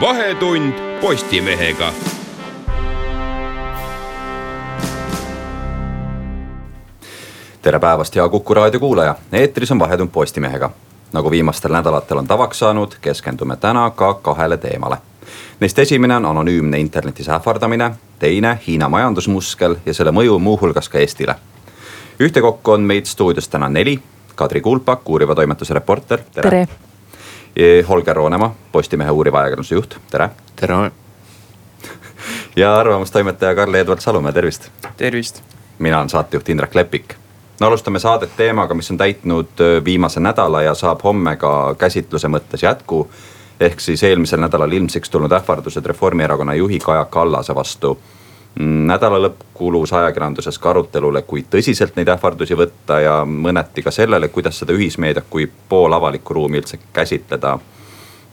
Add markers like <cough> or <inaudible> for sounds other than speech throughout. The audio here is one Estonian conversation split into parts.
vahetund Postimehega. tere päevast, hea Kuku raadio kuulaja, eetris on Vahetund Postimehega. nagu viimastel nädalatel on tavaks saanud, keskendume täna ka kahele teemale. Neist esimene on anonüümne internetis ähvardamine, teine Hiina majandusmuskel ja selle mõju muuhulgas ka Eestile. ühtekokku on meid stuudios täna neli, Kadri Kulpak, uuriva toimetuse reporter, tere, tere Holger Roonemaa, Postimehe uuriva ajakirjanduse juht, tere. tere. <laughs> ja arvamustoimetaja Karl-Edvard Salumäe, tervist. tervist. mina olen saatejuht Indrek Lepik. no alustame saadet teemaga, mis on täitnud viimase nädala ja saab homme ka käsitluse mõttes jätku. ehk siis eelmisel nädalal ilmsiks tulnud ähvardused Reformierakonna juhi Kaja Kallase vastu nädala lõpp kulus ajakirjanduses ka arutelule, kui tõsiselt neid ähvardusi võtta ja mõneti ka sellele, kuidas seda ühismeediat kui poolavalikku ruumi üldse käsitleda.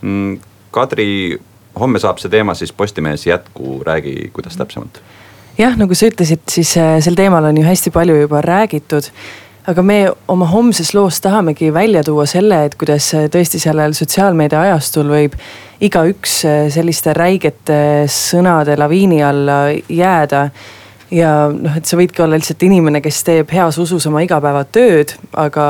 Mm, Kadri, homme saab see teema siis Postimehes jätku, räägi, kuidas täpsemalt. jah, nagu sa ütlesid, siis äh, sel teemal on ju hästi palju juba räägitud aga me oma homses loos tahamegi välja tuua selle, et kuidas äh, tõesti sellel sotsiaalmeedia ajastul võib igaüks äh, selliste räigete sõnade laviini alla jääda ja noh, et sa võidki olla lihtsalt inimene, kes teeb heas usus oma igapäevatööd, aga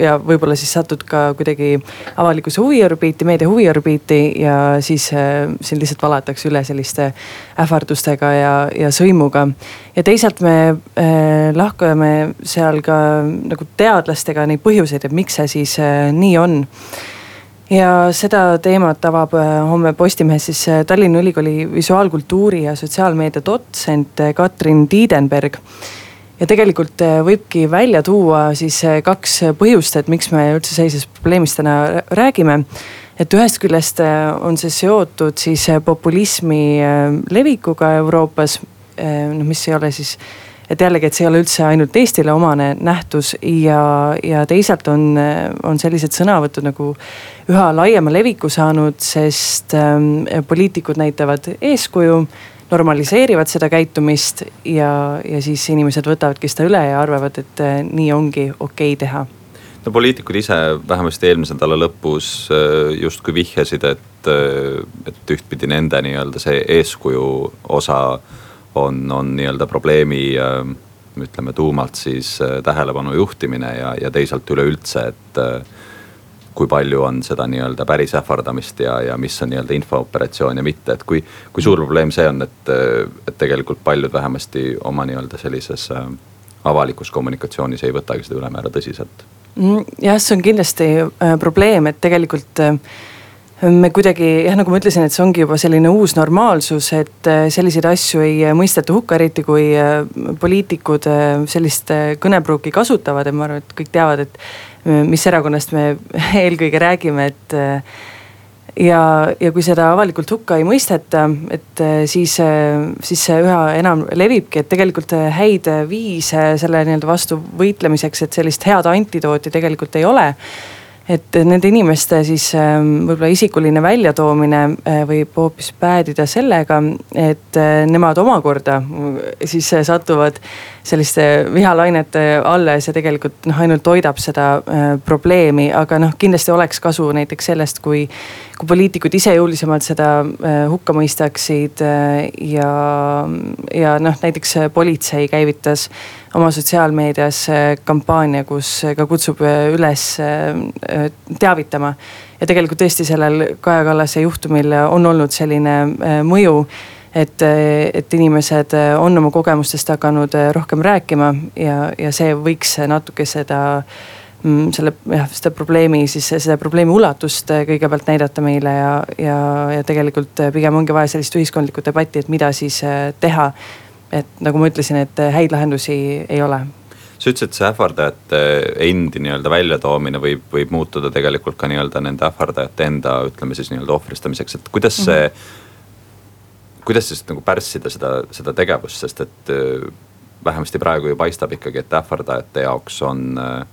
ja võib-olla siis satud ka kuidagi avalikkuse huviorbiiti, meedia huviorbiiti ja siis äh, sind lihtsalt valatakse üle selliste ähvardustega ja, ja sõimuga. ja teisalt me äh, lahkame seal ka nagu teadlastega neid põhjuseid, et miks see siis äh, nii on ja seda teemat avab äh, homme Postimehes siis äh, Tallinna Ülikooli visuaalkultuuri ja sotsiaalmeedia dotsent äh, Katrin Tiidenberg. ja tegelikult võibki välja tuua siis kaks põhjust, et miks me üldse sellisest probleemist täna räägime. et ühest küljest on see seotud siis populismi levikuga Euroopas, noh mis ei ole siis et jällegi, et see ei ole üldse ainult Eestile omane nähtus ja, ja teisalt on, on sellised sõnavõtud nagu üha laiema leviku saanud, sest ähm, poliitikud näitavad eeskuju normaliseerivad seda käitumist ja, ja siis inimesed võtavadki seda üle ja arvavad, et äh, nii ongi okei okay teha. No poliitikud ise vähemasti eelmise nädala lõpus äh, justkui vihjasid, et, äh, et ühtpidi nende nii-öelda see eeskuju osa on, on nii-öelda probleemi äh, ütleme tuumalt siis äh, tähelepanu juhtimine ja, ja teisalt üleüldse, et äh, kui palju on seda nii-öelda päris ähvardamist ja, ja mis on nii-öelda infooperatsioon ja mitte, et kui, kui suur probleem see on, et, et tegelikult paljud vähemasti oma nii-öelda sellises avalikus kommunikatsioonis ei võtagi seda ülemäära tõsiselt. Mm, jah, see on kindlasti probleem, et tegelikult äh, me kuidagi jah, nagu ma ütlesin, et see ongi juba selline uus normaalsus, et äh, selliseid asju ei äh, mõisteta hukka, eriti kui äh, poliitikud sellist kõnepruuki kasutavad ja ma arvan, et kõik teavad, et mis erakonnast me <laughs> eelkõige räägime, et ja, ja kui seda avalikult hukka ei mõisteta, et siis, siis see üha enam levibki, et tegelikult häid viise selle nii-öelda vastu võitlemiseks, et sellist head antidooti tegelikult ei ole et nende inimeste siis ähm, võib-olla isikuline väljatoomine äh, võib hoopis päädida sellega, et äh, nemad omakorda äh, siis satuvad selliste vihalainete alla ja see tegelikult noh, ainult toidab seda probleemi, aga noh, kindlasti oleks kasu näiteks sellest, kui, kui poliitikud ise jõulisemalt seda hukka mõistaksid ja, ja noh, näiteks politsei käivitas oma sotsiaalmeedias kampaania, kus ka kutsub üles teavitama. ja tegelikult tõesti sellel Kaja Kallase juhtumil on olnud selline mõju et, et inimesed on oma kogemustest hakanud rohkem rääkima ja, ja see võiks natuke seda mm, selle jah, seda probleemi siis, seda probleemi ulatust kõigepealt näidata meile ja, ja, ja tegelikult pigem ongi vaja sellist ühiskondlikku debatti, et mida siis teha et nagu ma ütlesin, et häid lahendusi ei ole sa ütlesid, et see ähvardajate endi nii-öelda väljatoomine võib, võib muutuda tegelikult ka nii-öelda nende ähvardajate enda, ütleme siis nii-öelda ohvristamiseks, et kuidas see mm. -hmm. Kuidas siis nagu pärssida seda, seda tegevust, sest et äh, vähemasti praegu ju paistab ikkagi, et ähvardajate jaoks on äh,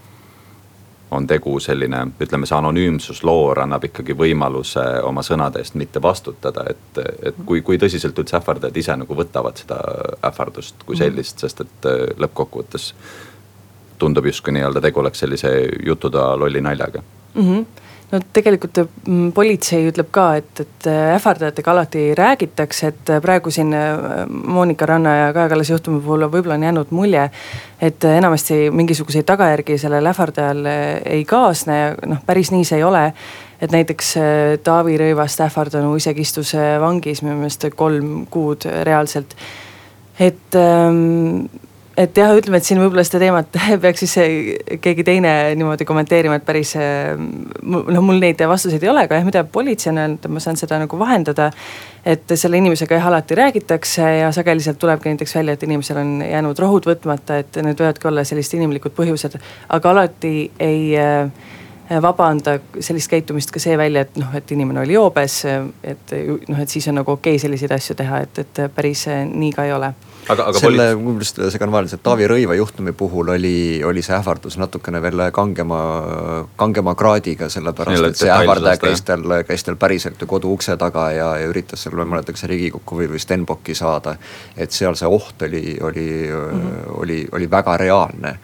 on tegu selline, ütleme, see anonüümsusloor annab ikkagi võimaluse oma sõnade eest mitte vastutada, et, et kui, kui tõsiselt üldse ähvardajad ise nagu võtavad seda ähvardust kui mhm. sellist, sest et äh, lõppkokkuvõttes tundub justkui nii-öelda tegu oleks sellise jututoa lolli naljaga mm. -hmm no tegelikult mm, politsei ütleb ka, et, et äh, ähvardajatega alati räägitakse, et äh, praegu siin äh, Monika Ranna ja Kaja Kallase juhtumi puhul võib-olla on jäänud mulje. et enamasti mingisuguseid tagajärgi sellel ähvardajal ei kaasne ja noh, päris nii see ei ole. et näiteks Taavi Rõivast ähvardanu isegi istus vangis minu meelest kolm kuud reaalselt. et ähm, et jah, ütleme, et siin võib-olla seda teemat <laughs> peaks siis keegi teine niimoodi kommenteerima, et päris noh, mul neid vastuseid ei ole, aga jah, mida politsei on öelnud, ma saan seda nagu vahendada. et selle inimesega jah, alati räägitakse ja sageliselt tulebki näiteks välja, et inimesel on jäänud rohud võtmata, et need võivadki olla sellised inimlikud põhjused, aga alati ei vabanda sellist käitumist ka see välja, et noh, et inimene oli joobes, et noh, et siis on nagu okei okay selliseid asju teha, et, et päris nii ka ei ole aga, aga selle, ma just segan vahele, see Taavi Rõiva juhtumi puhul oli, oli see ähvardus natukene veel kangema, kangema kraadiga, sellepärast et see ähvardaja käis tal, käis tal päriselt ju kodu ukse taga ja, ja üritas seal, ma ei mäleta, kas Riigikokku või, või Stenbocki saada. et seal see oht oli, oli mm, -hmm. oli, oli väga reaalne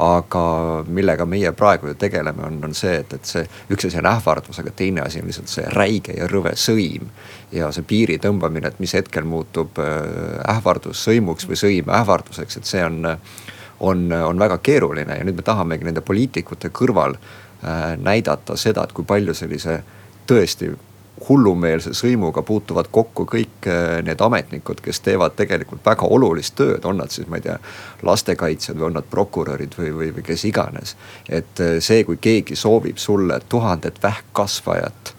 aga millega meie praegu ju tegeleme, on, on see, et, et see üks asi on ähvardus, aga teine asi on lihtsalt see räige ja rõve sõim ja see piiri tõmbamine, et mis hetkel muutub äh, ähvardus sõimuks või sõim ähvarduseks, et see on, on, on väga keeruline. Ja nüüd me tahamegi nende poliitikute kõrval äh, näidata seda, et kui palju sellise tõesti hullumeelse sõimuga puutuvad kokku kõik äh, need ametnikud, kes teevad tegelikult väga olulist tööd, on nad siis, ma ei tea, lastekaitsjad või on nad prokurörid või, või, või kes iganes. et see, kui keegi soovib sulle tuhandet vähkkasvajat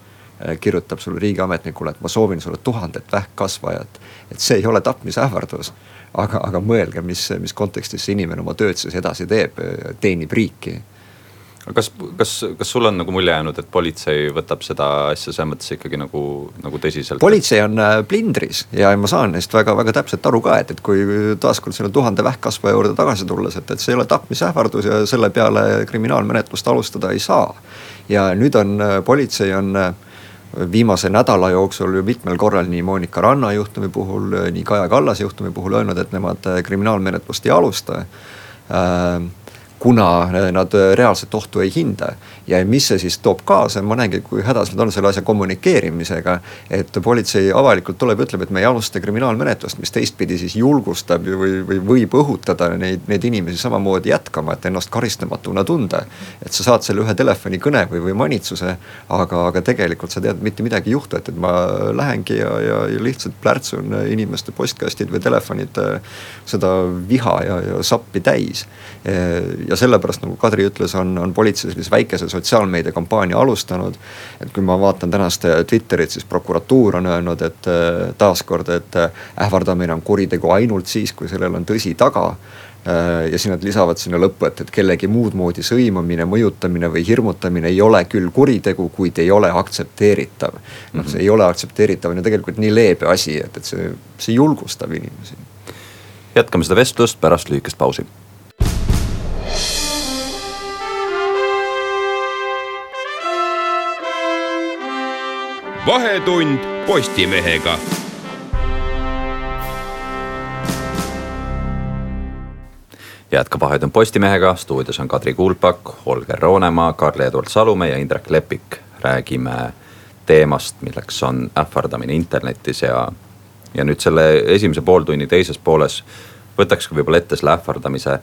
Äh, kirjutab sulle riigiametnikule, et ma soovin sulle tuhandet vähkkasvajat. et see ei ole tapmisähvardus. aga, aga mõelge, mis, mis kontekstis see inimene oma tööd siis edasi teeb, teenib riiki kas, kas, kas sul on nagu mulje jäänud, et politsei võtab seda asja selles mõttes ikkagi nagu, nagu tõsiselt? politsei on äh, plindris ja ma saan neist väga-väga täpselt aru ka, et, et kui taaskord selle tuhande vähkkasvaja juurde tagasi tulles, et, et see ei ole tapmisähvardus ja selle peale kriminaalmenetlust alustada ei saa. ja nüüd on äh, politsei on viimase nädala jooksul ju mitmel korral nii Monika Ranna juhtumi puhul, nii Kaja Kallase juhtumi puhul öelnud, et nemad kriminaalmenetlust ei alusta äh, kuna nad reaalset ohtu ei hinda. Ja mis see siis toob kaasa, ma näengi, kui hädas nad on selle asja kommunikeerimisega. et politsei avalikult tuleb ja ütleb, et me ei alusta kriminaalmenetlust, mis teistpidi siis julgustab või, või võib õhutada neid, neid inimesi samamoodi jätkama, et ennast karistamatuna tunda. et sa saad selle ühe telefonikõne või, või manitsuse, aga, aga tegelikult sa tead, mitte midagi ei juhtu, et, et ma lähengi ja, ja, ja lihtsalt plärtsun inimeste postkastid või telefonid seda viha ja, ja sappi täis ja sellepärast nagu Kadri ütles, on, on politsei sellise väikese sotsiaalmeediakampaania alustanud. et kui ma vaatan tänast Twitterit, siis prokuratuur on öelnud, et äh, taaskord, et äh, ähvardamine on kuritegu ainult siis, kui sellel on tõsi taga äh, ja siis nad lisavad sinna lõppu, et, et kellegi muud moodi sõimamine, mõjutamine või hirmutamine ei ole küll kuritegu, kuid ei ole aktsepteeritav. noh, see ei ole aktsepteeritav on ju tegelikult nii leebe asi, et, et see, see julgustab inimesi. jätkame seda vestlust pärast lühikest pausi vahetund Postimehega. jätkab Vahetund Postimehega, stuudios on Kadri Kuulpak, Holger Roonemaa, Karl-Eduard Salumäe ja Indrek Lepik. räägime teemast, milleks on ähvardamine internetis ja, ja nüüd selle esimese pooltunni teises pooles võtakski võib-olla ette selle ähvardamise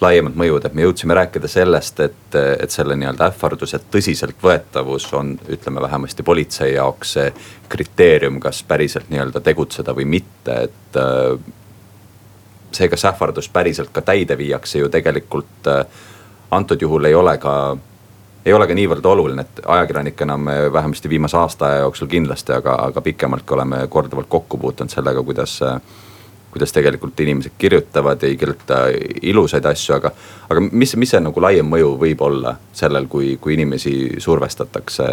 laiemad mõjud, et me jõudsime rääkida sellest, et, et selle nii-öelda ähvarduse tõsiseltvõetavus on, ütleme vähemasti politsei jaoks see kriteerium, kas päriselt nii-öelda tegutseda või mitte, et äh, see, kas ähvardus päriselt ka täide viiakse ju tegelikult äh, antud juhul ei ole ka ei ole ka niivõrd oluline, et ajakirjanikena me vähemasti viimase aasta aja jooksul kindlasti, aga, aga pikemaltki oleme korduvalt kokku puutunud sellega, kuidas, kuidas tegelikult inimesed kirjutavad, ei kirjuta ilusaid asju, aga. aga mis, mis see nagu laiem mõju võib olla sellel, kui, kui inimesi survestatakse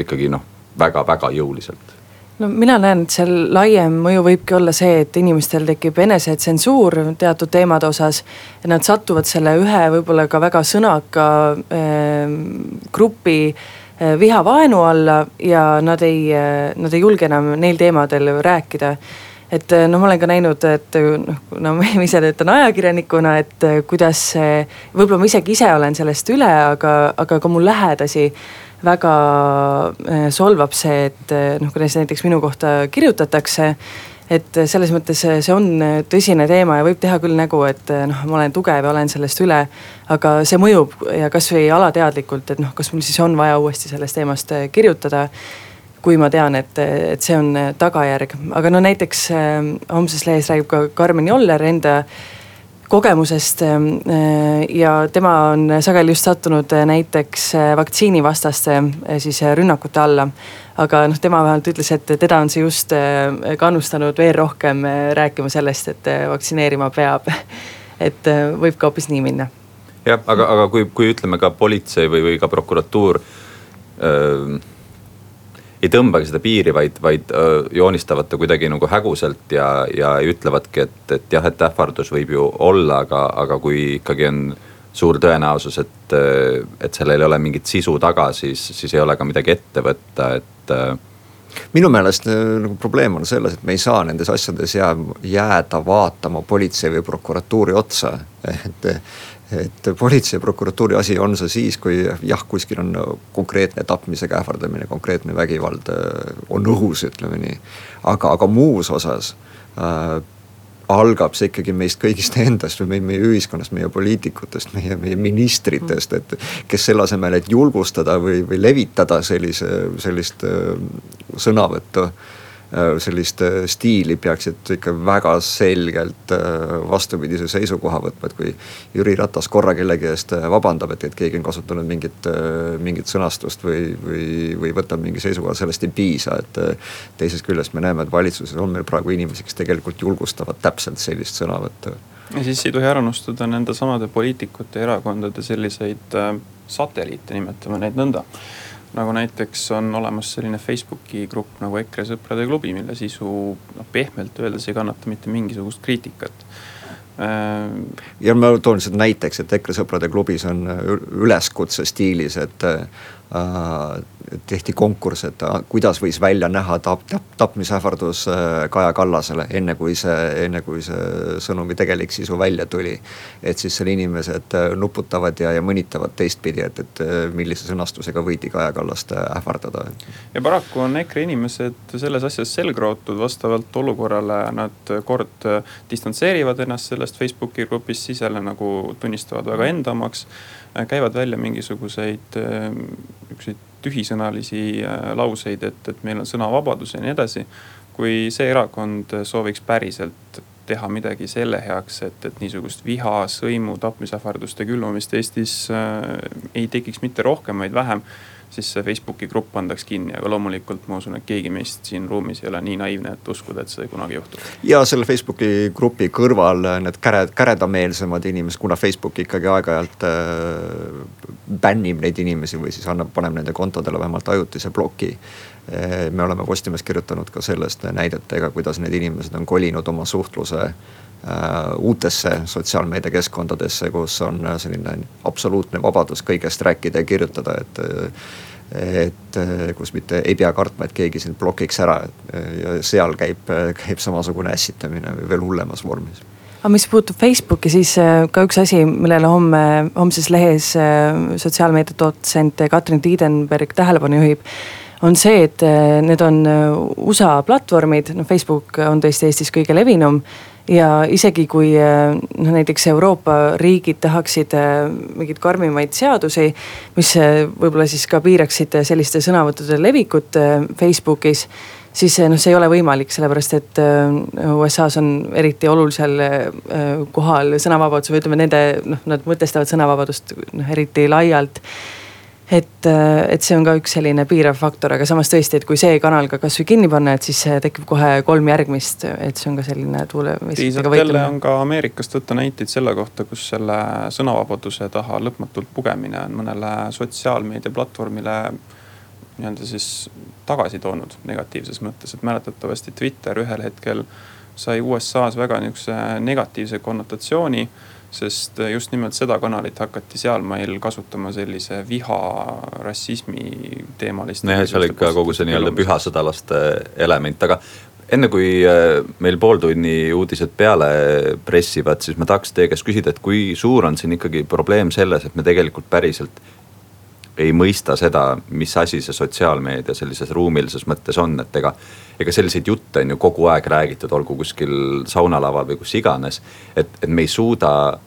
ikkagi noh, väga-väga jõuliselt no mina näen, et seal laiem mõju võibki olla see, et inimestel tekib enesetsensuur teatud teemade osas. ja nad satuvad selle ühe võib-olla ka väga sõnaka äh, grupi äh, vihavaenu alla ja nad ei äh,, nad ei julge enam neil teemadel rääkida et no ma olen ka näinud, et noh, kuna ma <laughs> ise töötan ajakirjanikuna, et kuidas see, võib-olla ma isegi ise olen sellest üle, aga, aga ka mu lähedasi väga eh, solvab see, et eh, noh, kuidas näiteks minu kohta kirjutatakse. et selles mõttes see on tõsine teema ja võib teha küll nägu, et eh, noh, ma olen tugev ja olen sellest üle. aga see mõjub ja kasvõi alateadlikult, et noh, kas mul siis on vaja uuesti sellest teemast kirjutada kui ma tean, et, et see on tagajärg, aga no näiteks äh, homses lehes räägib ka Karmen Joller enda kogemusest äh, ja tema on sageli just sattunud näiteks äh, vaktsiinivastaste siis rünnakute alla. aga noh, tema vähemalt ütles, et teda on see just kannustanud veel rohkem rääkima sellest, et vaktsineerima peab. <laughs> et võib ka hoopis nii minna. jah, aga, aga kui, kui ütleme ka politsei või, või ka prokuratuur öö ei tõmbagi seda piiri, vaid, vaid joonistavad ta kuidagi nagu häguselt ja, ja ütlevadki, et, et jah, et ähvardus võib ju olla, aga, aga kui ikkagi on suur tõenäosus, et, et sellel ei ole mingit sisu taga, siis, siis ei ole ka midagi ette võtta, et minu meelest nagu probleem on selles, et me ei saa nendes asjades jää, jääda vaatama politsei või prokuratuuri otsa. <laughs> et, et politsei ja prokuratuuri asi on see siis, kui jah, kuskil on konkreetne tapmisega ähvardamine, konkreetne vägivald äh, on õhus, ütleme nii. aga, aga muus osas äh, algab see ikkagi meist kõigist endast või meie, meie ühiskonnast, meie poliitikutest, meie, meie ministritest, et. kes selle asemel, et julgustada või, või levitada sellise, sellist äh, sõnavõttu äh, sellist äh, stiili peaksid ikka väga selgelt äh, vastupidise seisukoha võtma, et kui Jüri Ratas korra kellegi eest vabandab, et, et keegi on kasutanud mingit, mingit sõnastust või, või, või võtab mingi seisukoha, sellest ei piisa, et. teisest küljest me näeme, et valitsuses on meil praegu inimesi, kes tegelikult julgustavad täpselt sellist sõnavõttu. ja siis ei tohi ära unustada nende samade poliitikute ja erakondade selliseid satelliite, nimetame neid nõnda nagu näiteks on olemas selline Facebooki grupp nagu EKRE sõprade klubi, mille sisu noh, pehmelt öeldes ei kannata mitte mingisugust kriitikat. Äh, ja ma toon lihtsalt näiteks, et EKRE sõprade klubis on üleskutse stiilis, et tehti konkurss, et äh, kuidas võis välja näha tap-, tap-, tapmisähvardus äh, Kaja Kallasele, enne kui see, enne kui see sõnumi tegelik sisu välja tuli. et siis seal inimesed äh, nuputavad ja, ja mõnitavad teistpidi, et, et millise sõnastusega võidi Kaja Kallast ähvardada. ja paraku on EKRE inimesed selles asjas selgrootud vastavalt olukorrale, nad kord distantseerivad ennast sellest Facebooki grupist, siis jälle nagu tunnistavad väga enda omaks käivad välja mingisuguseid niisuguseid tühisõnalisi äh, lauseid, et, et meil on sõnavabadus ja nii edasi. kui see erakond sooviks päriselt teha midagi selle heaks, et, et niisugust viha, sõimu, tapmisähvarduste külvamist Eestis äh, ei tekiks mitte rohkem, vaid vähem siis see Facebooki grupp pandaks kinni, aga loomulikult ma usun, et keegi meist siin ruumis ei ole nii naiivne, et uskuda, et see kunagi juhtub. ja selle Facebooki grupi kõrval need käred, käredameelsemad inimesed, kuna Facebook ikkagi aeg-ajalt äh, bännib neid inimesi või siis annab, paneb nende kontodele vähemalt ajutise ploki äh,. me oleme Postimehes kirjutanud ka sellest näidetega, kuidas need inimesed on kolinud oma suhtluse uutesse sotsiaalmeediakeskkondadesse, kus on äh, selline absoluutne vabadus kõigest rääkida ja kirjutada, et et kus mitte ei pea kartma, et keegi sind blokiks ära ja seal käib, käib samasugune ässitamine veel hullemas vormis aga mis puutub Facebooki, siis äh, ka üks asi, millele homme, homses lehes sotsiaalmeedia dotsent Katrin Tiidenberg tähelepanu juhib. On see, et need on USA platvormid, noh Facebook on tõesti Eestis kõige levinum ja isegi kui eh, noh, näiteks Euroopa riigid tahaksid mingeid karmimaid seadusi, mis võib-olla siis ka piiraksid selliste sõnavõttude levikut Facebookis siis noh, see ei ole võimalik, sellepärast et USA-s on eriti olulisel kohal sõnavabadus või ütleme, nende noh, nad mõtestavad sõnavabadust noh eriti laialt et, et see on ka üks selline piirav faktor, aga samas tõesti, et kui see kanal ka kasvõi kinni panna, et siis tekib kohe kolm järgmist, et see on ka selline tuule. piisab jälle on ka Ameerikast võtta näiteid selle kohta, kus selle sõnavabaduse taha lõpmatult pugemine on mõnele sotsiaalmeedia platvormile nii-öelda siis tagasi toonud negatiivses mõttes, et mäletatavasti Twitter ühel hetkel sai USA-s väga nihukese negatiivse konnotatsiooni sest just nimelt seda kanalit hakati sealmail kasutama sellise viha, rassismi teemaliste. nojah, seal oli ka kogu see nii-öelda pühasõdalaste element, aga enne kui äh, meil pooltunni uudised peale pressivad, siis ma tahaks teie käest küsida, et kui suur on siin ikkagi probleem selles, et me tegelikult päriselt ei mõista seda, mis asi see sotsiaalmeedia sellises ruumilises mõttes on, et ega. ega selliseid jutte on ju kogu aeg räägitud, olgu kuskil saunalaval või kus iganes. et, et me ei suuda,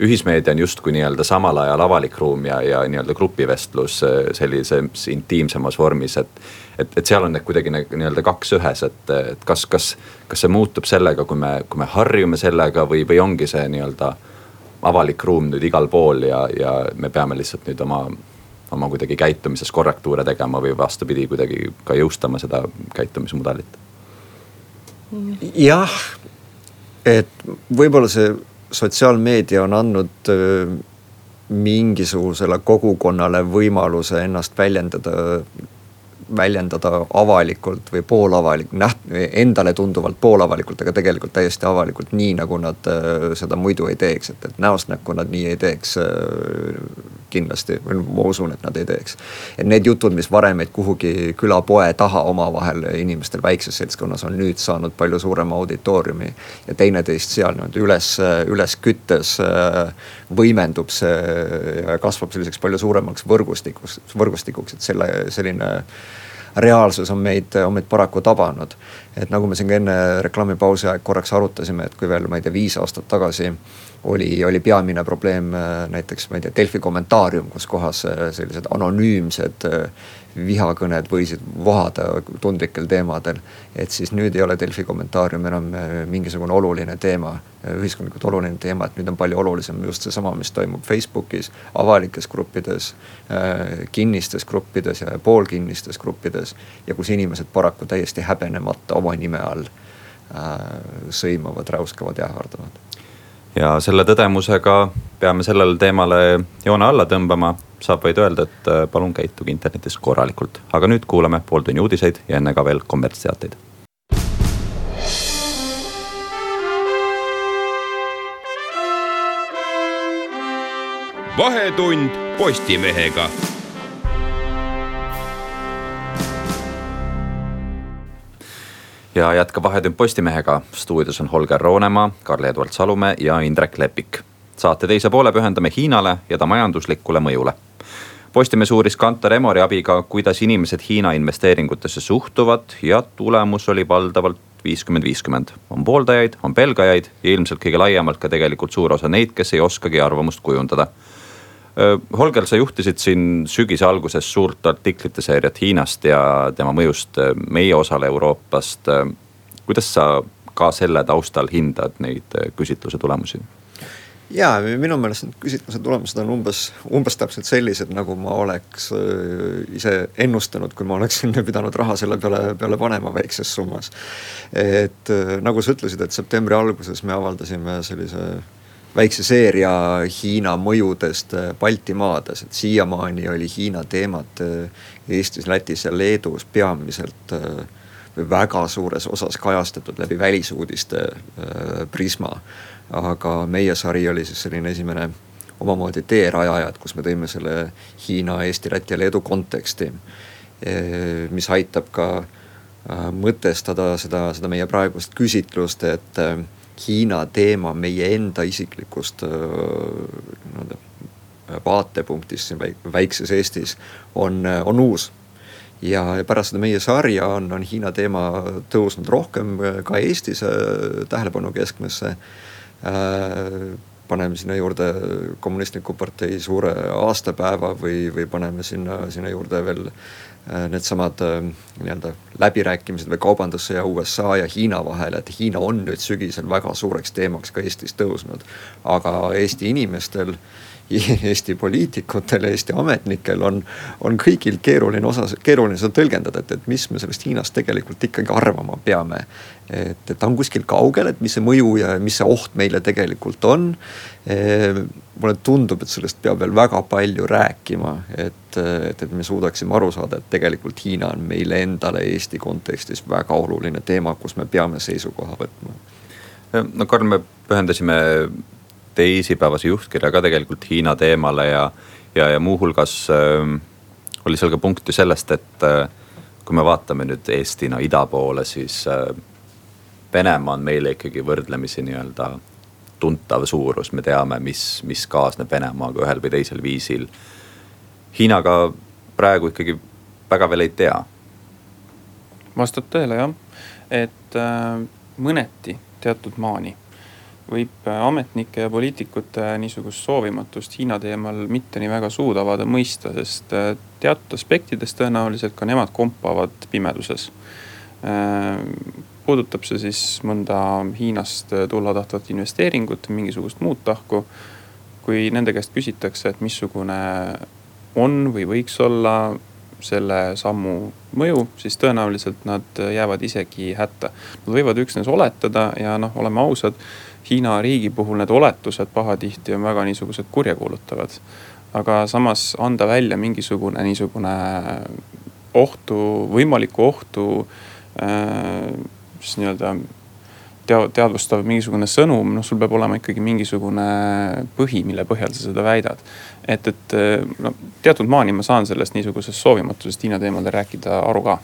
ühismeedia on justkui nii-öelda samal ajal avalik ruum ja, ja nii-öelda grupivestlus äh, sellises intiimsemas vormis, et. et, et seal on need kuidagi nii-öelda kaks ühes, et, et kas, kas, kas see muutub sellega, kui me, kui me harjume sellega või, või ongi see nii-öelda avalik ruum nüüd igal pool ja, ja me peame lihtsalt nüüd oma oma kuidagi käitumises korrektuure tegema või vastupidi, kuidagi ka jõustama seda käitumismudelit? jah, et võib-olla see sotsiaalmeedia on andnud mingisugusele kogukonnale võimaluse ennast väljendada väljendada avalikult või poolavalik-, näht-, endale tunduvalt poolavalikult, aga tegelikult täiesti avalikult, nii nagu nad äh, seda muidu ei teeks, et, et näost näkku nad nii ei teeks äh, kindlasti, ma usun, et nad ei teeks. et need jutud, mis varem meid kuhugi külapoe taha omavahel inimestel väikses seltskonnas on nüüd saanud palju suurema auditooriumi. ja teineteist seal niimoodi üles, üles küttes äh, võimendub see ja kasvab selliseks palju suuremaks võrgustikuks, võrgustikuks, et selle, selline reaalsus on meid, on meid paraku tabanud. et nagu me siin ka enne reklaamipausi aeg korraks arutasime, et kui veel, ma ei tea, viis aastat tagasi oli, oli peamine probleem äh, näiteks, ma ei tea, Delfi kommentaarium, kus kohas äh, sellised anonüümsed äh, vihakõned võisid vohada tundlikel teemadel. et siis nüüd ei ole Delfi kommentaarium enam mingisugune oluline teema, ühiskondlikult oluline teema, et nüüd on palju olulisem just seesama, mis toimub Facebookis, avalikes gruppides, kinnistes gruppides ja poolkinnistes gruppides. ja kus inimesed paraku täiesti häbenemata oma nime all sõimavad, räuskavad ja ähvardavad ja selle tõdemusega peame sellele teemale joone alla tõmbama. Saab vaid öelda, et äh, palun käituge internetis korralikult, aga nüüd kuulame pooltunni uudiseid ja enne ka veel kommertsteateid. vahetund Postimehega ja jätkab Vahetund Postimehega. stuudios on Holger Roonemaa, Karl-Edvard Salumäe ja Indrek Lepik. saate teise poole pühendame Hiinale ja ta majanduslikule mõjule. Postimees uuris Kantar Emori abiga, kuidas inimesed Hiina investeeringutesse suhtuvad ja tulemus oli valdavalt viiskümmend, viiskümmend. on pooldajaid, on pelgajaid ja ilmselt kõige laiemalt ka tegelikult suur osa neid, kes ei oskagi arvamust kujundada Holger, sa juhtisid siin sügise alguses suurt artiklite seeriat Hiinast ja tema mõjust meie osale Euroopast. kuidas sa ka selle taustal hindad neid küsitluse tulemusi? Ja minu meelest need küsitluse tulemused on umbes, umbes täpselt sellised, nagu ma oleks ise ennustanud, kui ma oleksin <laughs> pidanud raha selle peale, peale panema väikses summas. et nagu sa ütlesid, et septembri alguses me avaldasime sellise väikse seeria Hiina mõjudest äh, Baltimaades, et siiamaani oli Hiina teemat äh, Eestis, Lätis ja Leedus peamiselt äh, väga suures osas kajastatud läbi välisuudiste prisma. aga meie sari oli siis selline esimene omamoodi teerajaja, et kus me tõime selle Hiina, Eesti, Läti ja Leedu konteksti. mis aitab ka mõtestada seda, seda meie praegust küsitlust, et Hiina teema meie enda isiklikust nii-öelda vaatepunktist siin väikses Eestis on, on uus. Ja pärast seda meie sarja on, on Hiina teema tõusnud rohkem ka Eestis tähelepanu keskmesse paneme sinna juurde kommunistliku partei suure aastapäeva või, või paneme sinna, sinna juurde veel Äh, needsamad äh, nii-öelda läbirääkimised või kaubandussõja USA ja Hiina vahel, et Hiina on nüüd sügisel väga suureks teemaks ka Eestis tõusnud. aga Eesti inimestel <laughs> Eesti poliitikutel, Eesti ametnikel on, on kõigil keeruline osa, keeruline seda tõlgendada, et, et mis me sellest Hiinast tegelikult ikkagi arvama peame. et, et ta on kuskil kaugel, et mis see mõju ja mis see oht meile tegelikult on. mulle tundub, et sellest peab veel väga palju rääkima, et, et, et me suudaksime aru saada, et tegelikult Hiina on meile endale Eesti kontekstis väga oluline teema, kus me peame seisukoha võtma no Karl, me pühendasime teisipäevase juhtkirja ka tegelikult Hiina teemale ja, ja, ja muuhulgas äh, oli seal ka punkt ju sellest, et äh, kui me vaatame nüüd Eestina ida poole, siis äh, Venemaa on meile ikkagi võrdlemisi nii-öelda tuntav suurus, me teame, mis, mis kaasneb Venemaaga ühel või teisel viisil. Hiinaga praegu ikkagi väga veel ei tea. vastab tõele jah, et äh, mõneti teatud maani võib äh, ametnike ja poliitikute niisugust soovimatust Hiina teemal mitte nii väga suud avada mõista, sest äh, teatud aspektides tõenäoliselt ka nemad kompavad pimeduses. Äh, puudutab see siis mõnda Hiinast tulla tahtvat investeeringut, mingisugust muud tahku. kui nende käest küsitakse, et missugune on või võiks olla selle sammu mõju, siis tõenäoliselt nad jäävad isegi hätta. Nad võivad üksnes oletada ja noh, oleme ausad Hiina riigi puhul need oletused pahatihti on väga niisugused kurjakuulutavad. aga samas anda välja mingisugune niisugune ohtu, võimalikku ohtu äh, siis nii-öelda teadvustav mingisugune sõnum, noh sul peab olema ikkagi mingisugune põhi, mille põhjal sa seda väidad. et, et no teatud maani ma saan sellest niisugusest soovimatusest Hiina teemadel rääkida aru ka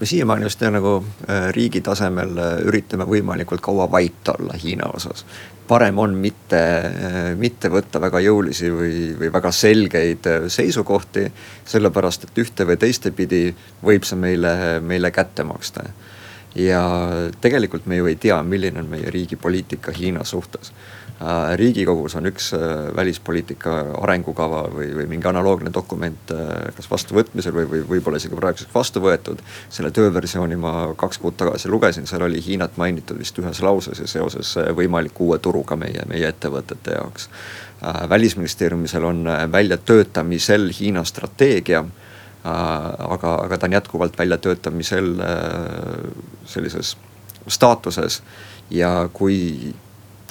me siiamaani just nagu äh, riigi tasemel äh, üritame võimalikult kaua vait olla Hiina osas. parem on mitte, äh, mitte võtta väga jõulisi või, või väga selgeid seisukohti, sellepärast et ühte või teistepidi võib see meile, meile kätte maksta. Ja tegelikult me ju ei tea, milline on meie riigi poliitika Hiina suhtes Äh, riigikogus on üks äh, välispoliitika arengukava või, või mingi analoogne dokument äh, kas vastuvõtmisel või, või võib-olla isegi praeguseks vastu võetud. selle tööversiooni ma kaks kuud tagasi lugesin, seal oli Hiinat mainitud vist ühes lauses ja seoses võimaliku uue turuga meie, meie ettevõtete jaoks. välisministeeriumisel on väljatöötamisel Hiina strateegia aga, aga ta on jätkuvalt väljatöötamisel sellises staatuses ja kui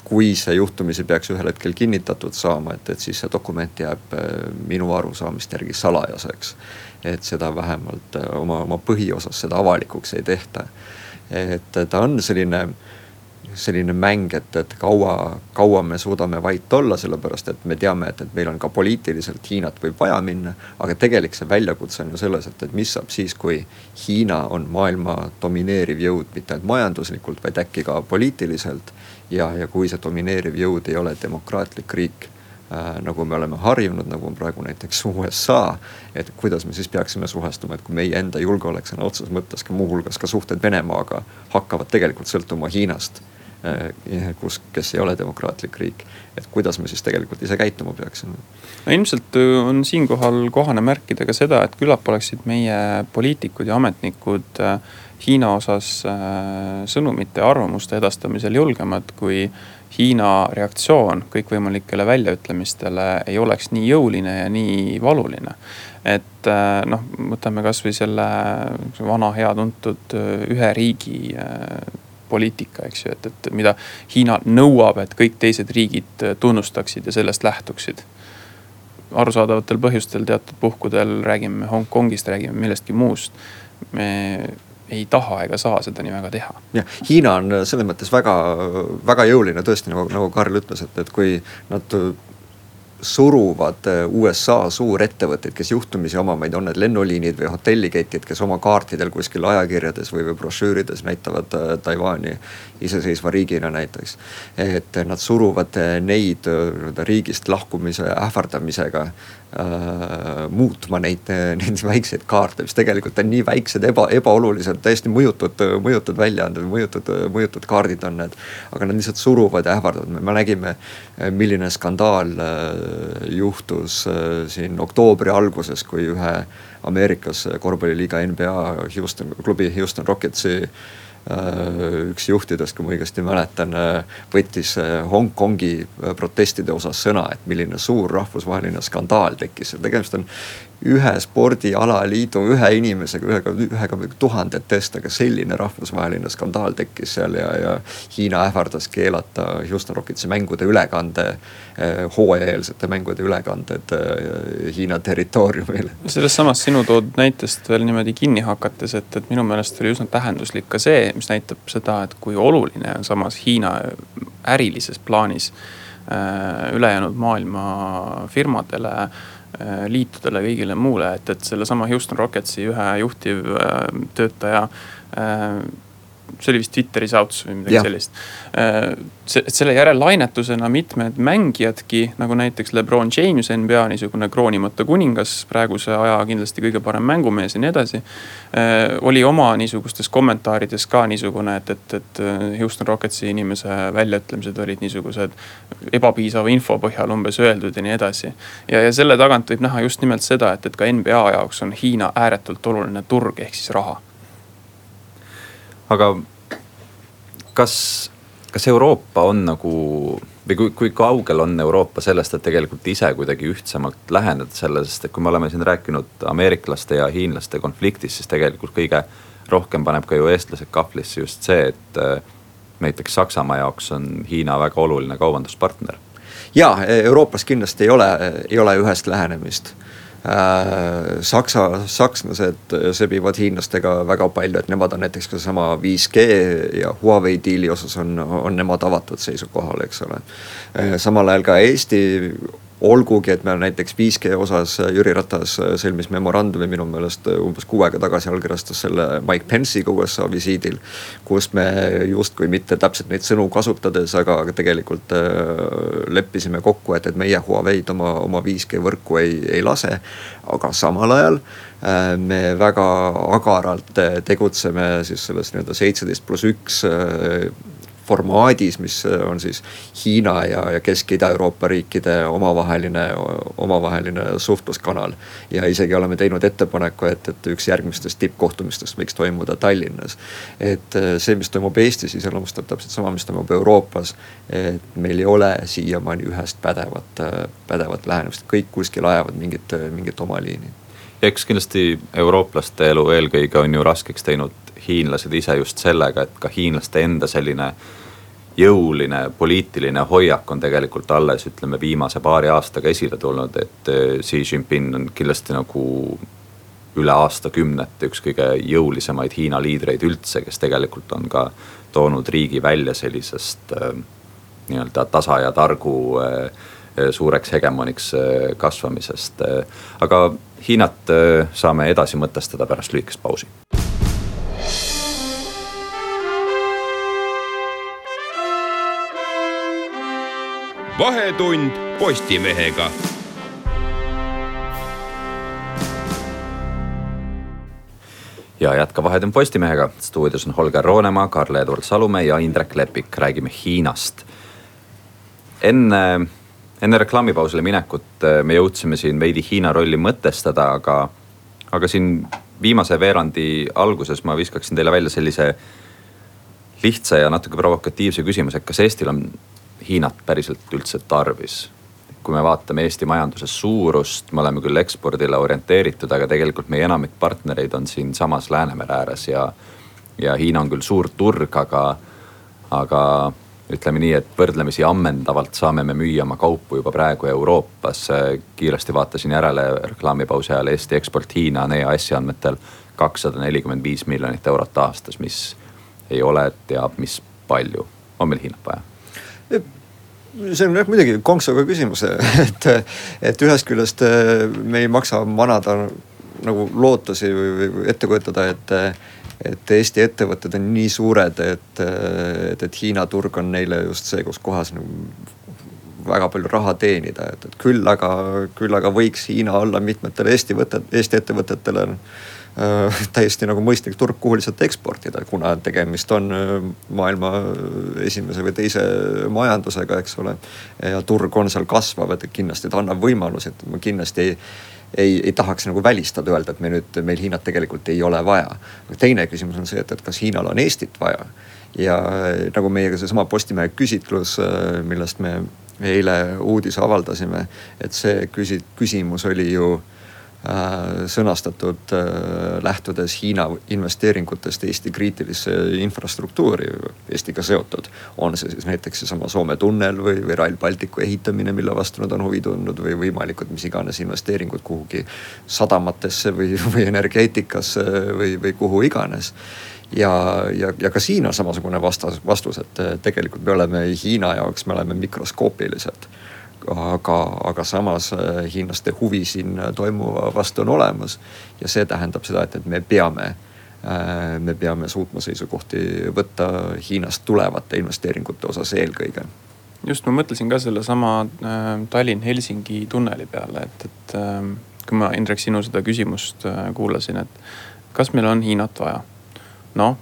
kui see juhtumisi peaks ühel hetkel kinnitatud saama, et, et siis see dokument jääb äh, minu arusaamist järgi salajaseks. et seda vähemalt äh, oma, oma põhiosas seda avalikuks ei tehta. et ta on selline selline mäng, et, et kaua, kaua me suudame vait olla, sellepärast et me teame, et, et meil on ka poliitiliselt Hiinat võib vaja minna. aga tegelik see väljakutse on ju selles, et, et mis saab siis, kui Hiina on maailma domineeriv jõud mitte ainult majanduslikult, vaid äkki ka poliitiliselt ja, ja kui see domineeriv jõud ei ole demokraatlik riik äh, nagu me oleme harjunud, nagu on praegu näiteks USA. et kuidas me siis peaksime suhestuma, et kui meie enda julgeolek sõna otseses mõttes ka muuhulgas ka suhted Venemaaga hakkavad tegelikult sõltuma Hiinast. Kus, kes ei ole demokraatlik riik, et kuidas me siis tegelikult ise käituma peaksime. no ilmselt äh, on siinkohal kohane märkida ka seda, et küllap oleksid meie poliitikud ja ametnikud äh, Hiina osas äh, sõnumite ja arvamuste edastamisel julgemad, kui Hiina reaktsioon kõikvõimalikele väljaütlemistele ei oleks nii jõuline ja nii valuline. et äh, noh, võtame kasvõi selle vana hea tuntud äh, ühe riigi poliitika, eks ju, et, et mida Hiina nõuab, et kõik teised riigid tunnustaksid ja sellest lähtuksid arusaadavatel põhjustel teatud puhkudel räägime Hongkongist, räägime millestki muust. me ei taha ega saa seda nii väga teha. jah, Hiina on selles mõttes väga, väga jõuline tõesti nagu, nagu Karl ütles, et, et kui nad suruvad USA suurettevõtteid, kes juhtumisi omavad, on need lennuliinid või hotelliketid, kes oma kaartidel kuskil ajakirjades või, või brošüürides näitavad äh, Taiwan'i iseseisva riigina näiteks. et nad suruvad neid nii-öelda riigist lahkumise ähvardamisega äh, muutma neid, neid väikseid kaarte, mis tegelikult on nii väiksed, eba, ebaolulised, täiesti mõjutud, mõjutud väljaanded, mõjutud, mõjutud kaardid on need. aga nad lihtsalt suruvad ja ähvardavad, me nägime, milline skandaal äh, juhtus äh, siin oktoobri alguses, kui ühe Ameerikas korvpalliliiga NBA Houston klubi Houston Rocketsi üks juhtidest, kui ma õigesti mäletan, võttis Hongkongi protestide osas sõna, et milline suur rahvusvaheline skandaal tekkis. tegemist on ühe spordialaliidu ühe inimesega, ühega, ühega tuhandetest, aga selline rahvusvaheline skandaal tekkis seal ja, ja Hiina ähvardas keelata Houston Rocketsi mängude ülekande, eh, hooajaeelsete mängude ülekanded eh, Hiina territooriumil. sellest samast sinu toodud näitest veel niimoodi kinni hakates, et, et minu meelest oli üsna tähenduslik ka see, mis näitab seda, et kui oluline on samas Hiina ärilises plaanis äh, ülejäänud maailma firmadele liitudele, kõigile muule, et, et sellesama Houston Rocketsi ühe juhtivtöötaja äh, see oli vist Twitteri sauts või midagi ja. sellist. Äh, selle järel lainetusena mitmed mängijadki nagu näiteks Lebron James, NBA niisugune kroonimata kuningas, praeguse aja kindlasti kõige parem mängumees ja nii edasi. Äh, oli oma niisugustes kommentaarides ka niisugune, et, et, et äh, Houston Rocketsi inimese väljaütlemised olid niisugused ebapiisava info põhjal umbes öeldud ja nii edasi. ja, ja selle tagant võib näha just nimelt seda, et, et ka NBA jaoks on Hiina ääretult oluline turg ehk siis raha aga kas, kas Euroopa on nagu või kui, kui kaugel on Euroopa sellest, et tegelikult ise kuidagi ühtsemalt läheneda sellele, sest et kui me oleme siin rääkinud ameeriklaste ja hiinlaste konfliktist, siis tegelikult kõige rohkem paneb ka ju eestlased kahvlisse just see, et äh, näiteks Saksamaa jaoks on Hiina väga oluline kaubanduspartner. ja Euroopas kindlasti ei ole, ei ole ühest lähenemist Äh, Saksa, sakslased sebivad hiinlastega väga palju, et nemad on näiteks ka seesama 5G ja Huawei diili osas on, on nemad avatud seisukohal, eks ole. Äh, samal ajal ka Eesti olgugi, et me näiteks 5G osas Jüri Ratas sõlmis memorandumi minu meelest umbes kuu aega tagasi allkirjastas selle Mike Pence'iga USA visiidil. kus me justkui mitte täpselt neid sõnu kasutades, aga tegelikult äh, leppisime kokku, et, et meie Huawei'd oma, oma 5G võrku ei, ei lase. aga samal ajal äh, me väga agaralt tegutseme siis selles nii-öelda seitseteist pluss üks äh, formaadis, mis on siis Hiina ja, ja Kesk- Ida-Euroopa riikide omavaheline, omavaheline suhtluskanal. ja isegi oleme teinud ettepaneku, et, et üks järgmistest tippkohtumistest võiks toimuda Tallinnas. et äh, see, mis toimub Eestis, iseloomustab täpselt sama, mis toimub Euroopas. et meil ei ole siiamaani ühest pädevat, äh, pädevat lähenemist, kõik kuskil ajavad mingit, mingit oma liini eks kindlasti eurooplaste elu eelkõige on ju raskeks teinud hiinlased ise just sellega, et ka hiinlaste enda selline jõuline poliitiline hoiak on tegelikult alles ütleme viimase paari aastaga esile tulnud, et eh, Xi Jinping on kindlasti nagu üle aastakümnete üks kõige jõulisemaid Hiina liidreid üldse, kes tegelikult on ka toonud riigi välja sellisest äh, nii-öelda tasa ja targu äh, suureks hegemoniks äh, kasvamisest. aga Hiinat saame edasi mõtestada pärast lühikest pausi vahetund Postimehega. ja jätka Vahetund Postimehega, stuudios on Holger Roonemaa, Karl-Edward Salumäe ja Indrek Lepik, räägime Hiinast. enne, enne reklaamipausile minekut eh, me jõudsime siin veidi Hiina rolli mõtestada, aga, aga siin viimase veerandi alguses ma viskaksin teile välja sellise lihtsa ja natuke provokatiivse küsimuse, et kas Eestil on Hiinat päriselt üldse tarvis. kui me vaatame Eesti majanduse suurust, me oleme küll ekspordile orienteeritud, aga tegelikult meie enamik partnereid on siinsamas Läänemere ääres ja, ja Hiina on küll suur turg, aga, aga ütleme nii, et võrdlemisi ammendavalt saame me müüa oma kaupu juba praegu Euroopas. kiiresti vaatasin järele reklaamipausi ajal Eesti eksport Hiina on EAS-i andmetel kakssada nelikümmend viis miljonit eurot aastas, mis ei ole teab mis palju. on meil Hiinat vaja? see on jah muidugi konksuga küsimus, <laughs> et, et ühest küljest eh, me ei maksa manada nagu lootusi või, või ette kujutada, et, et Eesti ettevõtted on nii suured, et, et, et Hiina turg on neile just see, kus kohas nagu väga palju raha teenida, et, et küll aga, küll aga võiks Hiina olla mitmetele Eesti võtet, Eesti ettevõtetele Äh, täiesti nagu mõistlik turg, kuhu lihtsalt eksportida, kuna tegemist on äh, maailma esimese või teise majandusega, eks ole. ja turg on seal kasvav, et kindlasti ta annab võimalusi, et ma kindlasti ei ei, ei tahaks nagu välistada, öelda, et me nüüd, meil Hiinat tegelikult ei ole vaja. teine küsimus on see, et, et kas Hiinal on Eestit vaja ja nagu meiega seesama Postimehe küsitlus, millest me eile uudise avaldasime, et see küsi-, küsimus oli ju sõnastatud äh, lähtudes Hiina investeeringutest Eesti kriitilisse infrastruktuuri, Eestiga seotud. on see siis näiteks seesama Soome tunnel või, või Rail Balticu ehitamine, mille vastu nad on huvi tundnud või võimalikud mis iganes investeeringud kuhugi sadamatesse või, või energeetikasse või, või kuhu iganes ja, ja, ja ka siin on samasugune vastas, vastus, et tegelikult me oleme Hiina jaoks, me oleme mikroskoopilised. Aga, aga samas äh, hiinlaste huvi siin toimuva vastu on olemas ja see tähendab seda, et, et me peame äh, me peame suutma seisukohti võtta Hiinast tulevate investeeringute osas eelkõige. just, ma mõtlesin ka sellesama äh, Tallinn-Helsingi tunneli peale, et, et kui ma Indrek sinu seda küsimust kuulasin, et kas meil on Hiinat vaja noh,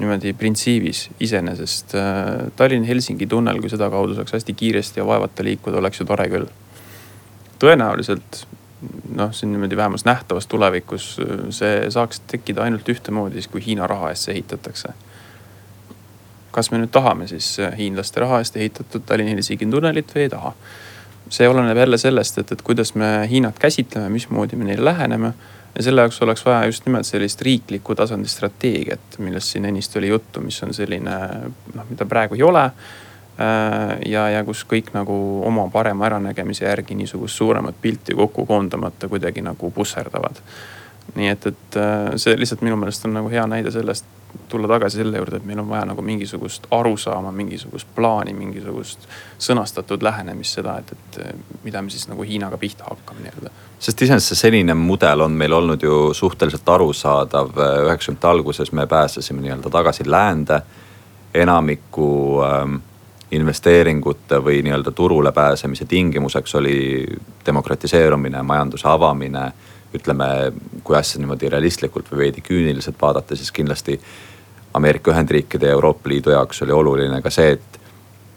niimoodi printsiibis iseenesest äh, Tallinn-Helsingi tunnel, kui sedakaudu saaks hästi kiiresti ja vaevata liikuda, oleks ju tore küll. tõenäoliselt noh, siin niimoodi vähemalt nähtavas tulevikus äh, see saaks tekkida ainult ühtemoodi siis, kui Hiina raha eest see ehitatakse. kas me nüüd tahame siis äh, hiinlaste raha eest ehitatud Tallinna-Helsingi tunnelit või ei taha? see oleneb jälle sellest, et, et kuidas me Hiinat käsitleme, mismoodi me neile läheneme ja selle jaoks oleks vaja just nimelt sellist riikliku tasandi strateegiat, millest siin ennist oli juttu, mis on selline noh, mida praegu ei ole. Äh, ja, ja kus kõik nagu oma parema äranägemise järgi niisugust suuremat pilti kokku koondamata kuidagi nagu pusserdavad. nii et, et äh, see lihtsalt minu meelest on nagu hea näide sellest, tulla tagasi selle juurde, et meil on vaja nagu mingisugust arusaama, mingisugust plaani, mingisugust sõnastatud lähenemist seda, et, et mida me siis nagu Hiinaga pihta hakkame nii-öelda. sest iseenesest see senine mudel on meil olnud ju suhteliselt arusaadav, üheksakümnendate alguses me pääsesime nii-öelda tagasi läände. enamiku ähm, investeeringute või nii-öelda turule pääsemise tingimuseks oli demokratiseerumine, majanduse avamine ütleme, kui asja niimoodi realistlikult või veidi küüniliselt vaadata, siis kindlasti Ameerika Ühendriikide ja Euroopa Liidu jaoks oli oluline ka see, et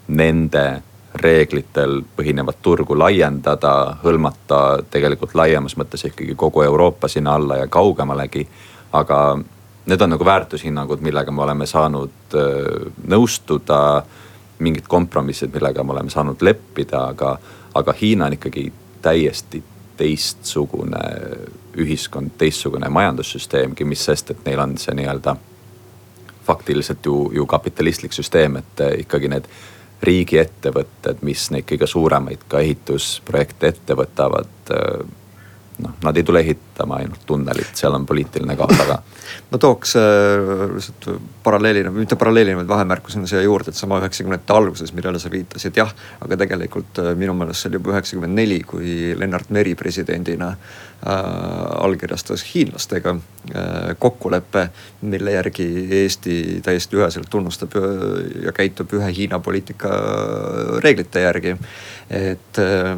nende reeglitel põhinevat turgu laiendada, hõlmata tegelikult laiemas mõttes ikkagi kogu Euroopa sinna alla ja kaugemalegi. aga need on nagu väärtushinnangud, millega me oleme saanud äh, nõustuda, mingid kompromissid, millega me oleme saanud leppida, aga, aga Hiina on ikkagi täiesti teistsugune ühiskond, teistsugune majandussüsteemgi, mis sest, et neil on see nii-öelda faktiliselt ju, ju kapitalistlik süsteem, et ikkagi need riigiettevõtted, mis neid kõige suuremaid ka ehitusprojekte ette võtavad noh, nad ei tule ehitama ainult tunnelit, seal on poliitiline kaal taga. <laughs> ma tooks äh, lihtsalt äh, paralleelina, mitte paralleelina, vaid vahemärkusena siia juurde, et sama üheksakümnendate alguses, millele sa viitasid, jah. aga tegelikult äh, minu meelest see oli juba üheksakümmend neli, kui Lennart Meri presidendina äh, allkirjastas hiinlastega äh, kokkuleppe, mille järgi Eesti täiesti üheselt tunnustab ja käitub ühe Hiina poliitika reeglite järgi. et äh,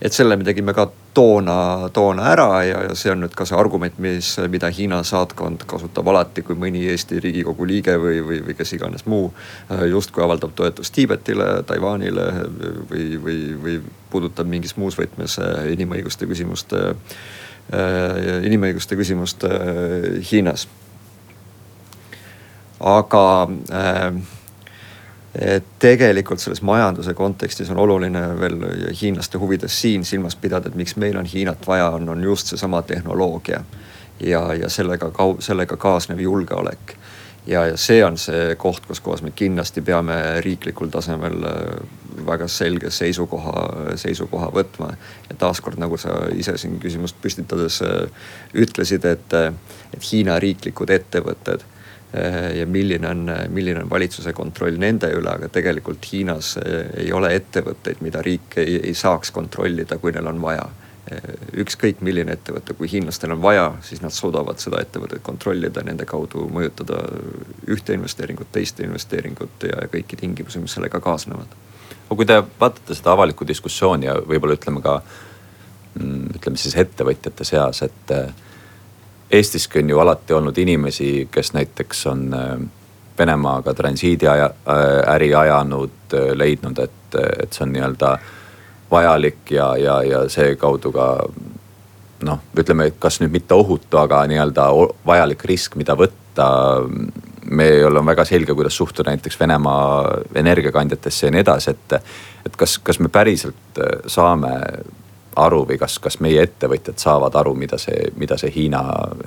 et selle me tegime ka toona, toona ära ja, ja see on nüüd ka see argument, mis, mida Hiina saatkond kasutab alati, kui mõni Eesti riigikogu liige või, või, või kes iganes muu äh, justkui avaldab toetust Tiibetile, Taiwanile või, või, või puudutab mingis muus võtmes äh, inimõiguste küsimust, äh, inimõiguste küsimust Hiinas. aga äh, et tegelikult selles majanduse kontekstis on oluline veel hiinlaste huvides siin silmas pidada, et miks meil on Hiinat vaja, on, on just seesama tehnoloogia. ja, ja sellega, sellega kaasnev julgeolek. ja, ja see on see koht, kus kohas me kindlasti peame riiklikul tasemel äh, väga selge seisukoha, seisukoha võtma. ja taaskord, nagu sa ise siin küsimust püstitades äh, ütlesid, et, et Hiina riiklikud ettevõtted Äh, ja milline on, milline on valitsuse kontroll nende üle, aga tegelikult Hiinas äh, ei ole ettevõtteid, mida riik ei, ei saaks kontrollida, kui neil on vaja. Äh, ükskõik milline ettevõte, kui hiinlastel on vaja, siis nad suudavad seda ettevõtet kontrollida, nende kaudu mõjutada ühte investeeringut, teist investeeringut ja kõiki tingimusi, mis sellega kaasnevad. aga kui te vaatate seda avalikku diskussiooni ja võib-olla ütleme ka mm, ütleme siis ettevõtjate seas, et Eestiski on ju alati olnud inimesi, kes näiteks on äh, Venemaaga transiidi aja, äh, äri ajanud, äh, leidnud, et, et see on nii-öelda vajalik ja, ja, ja seekaudu ka noh, ütleme, et kas nüüd mitte ohutu, aga nii-öelda vajalik risk, mida võtta. meil on väga selge, kuidas suhtuda näiteks Venemaa energiakandjatesse ja nii edasi, et, et kas, kas me päriselt saame aru või kas, kas meie ettevõtjad saavad aru, mida see, mida see Hiina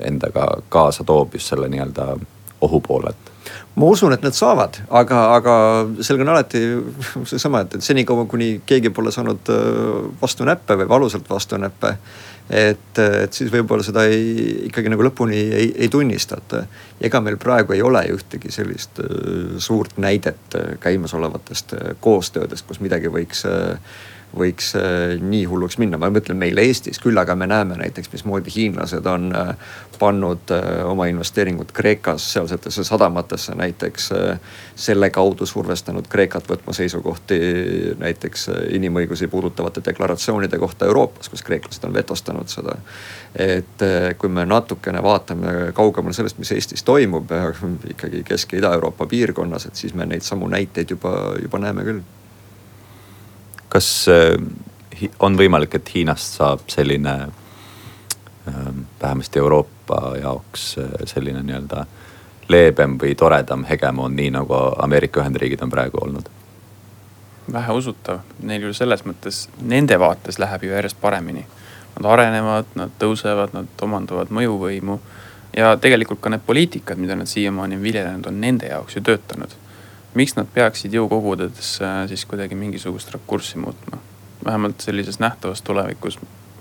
endaga kaasa toob just selle nii-öelda ohu poolelt? ma usun, et nad saavad, aga, aga sellega on alati seesama, et, et senikaua, kuni keegi pole saanud vastunäppe või valusalt vastunäppe et, et siis võib-olla seda ei, ikkagi nagu lõpuni ei, ei tunnistata. ega meil praegu ei ole ühtegi sellist äh, suurt näidet äh, käimasolevatest äh, koostöödest, kus midagi võiks võiks äh, nii hulluks minna, ma mõtlen meil Eestis, küll aga me näeme näiteks, mismoodi hiinlased on äh, pannud äh, oma investeeringud Kreekas sealsetesse sadamatesse näiteks. selle kaudu survestanud Kreekat võtma seisukohti näiteks inimõigusi puudutavate deklaratsioonide kohta Euroopas, kus kreeklased on vetostanud seda. et kui me natukene vaatame kaugemale sellest, mis Eestis toimub ikkagi Kesk- ja Ida-Euroopa piirkonnas, et siis me neid samu näiteid juba, juba näeme küll kas äh, on võimalik, et Hiinast saab selline ähm, vähemasti Euroopa jaoks äh, selline nii-öelda leebem või toredam hegemoon, nii nagu Ameerika Ühendriigid on praegu olnud? väheusutav, neil ju selles mõttes, nende vaates läheb ju järjest paremini. Nad arenevad, nad tõusevad, nad omandavad mõjuvõimu ja tegelikult ka need poliitikad, mida nad siiamaani on viljelenud, on nende jaoks ju töötanud miks nad peaksid jõukogudesse siis kuidagi mingisugust rakurssi muutma? vähemalt sellises nähtavas tulevikus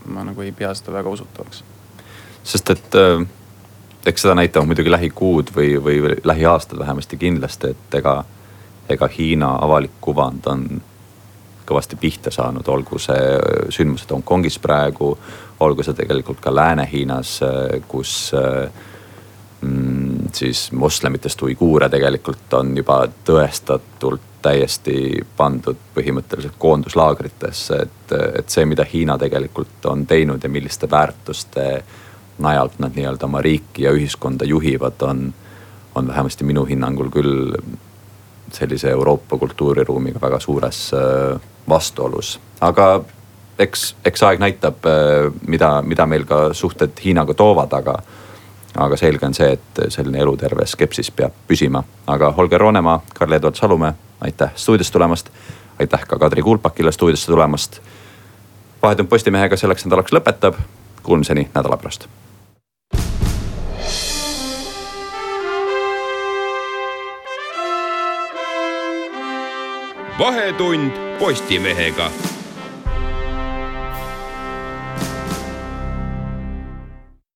ma nagu ei pea seda väga usutavaks. sest et äh, eks seda näitavad muidugi lähikuud või, või lähiaastad vähemasti kindlasti, et ega, ega Hiina avalik kuvand on kõvasti pihta saanud, olgu see sündmused Hongkongis praegu, olgu see tegelikult ka Lääne-Hiinas, kus äh, mm, siis moslemitest uiguure tegelikult on juba tõestatult täiesti pandud põhimõtteliselt koonduslaagritesse, et, et see, mida Hiina tegelikult on teinud ja milliste väärtuste najalt nad nii-öelda oma riiki ja ühiskonda juhivad, on, on vähemasti minu hinnangul küll sellise Euroopa kultuuriruumiga väga suures äh, vastuolus. aga eks, eks aeg näitab, äh, mida, mida meil ka suhted Hiinaga toovad, aga aga selge on see, et selline eluterve skepsis peab püsima. aga Holger Roonemaa, Karl-Edvard Salumäe, aitäh stuudiosse tulemast. aitäh ka Kadri Kuulpakile stuudiosse tulemast. vahetund Postimehega selleks nädalaks lõpetab. Kuulmiseni nädala pärast. vahetund Postimehega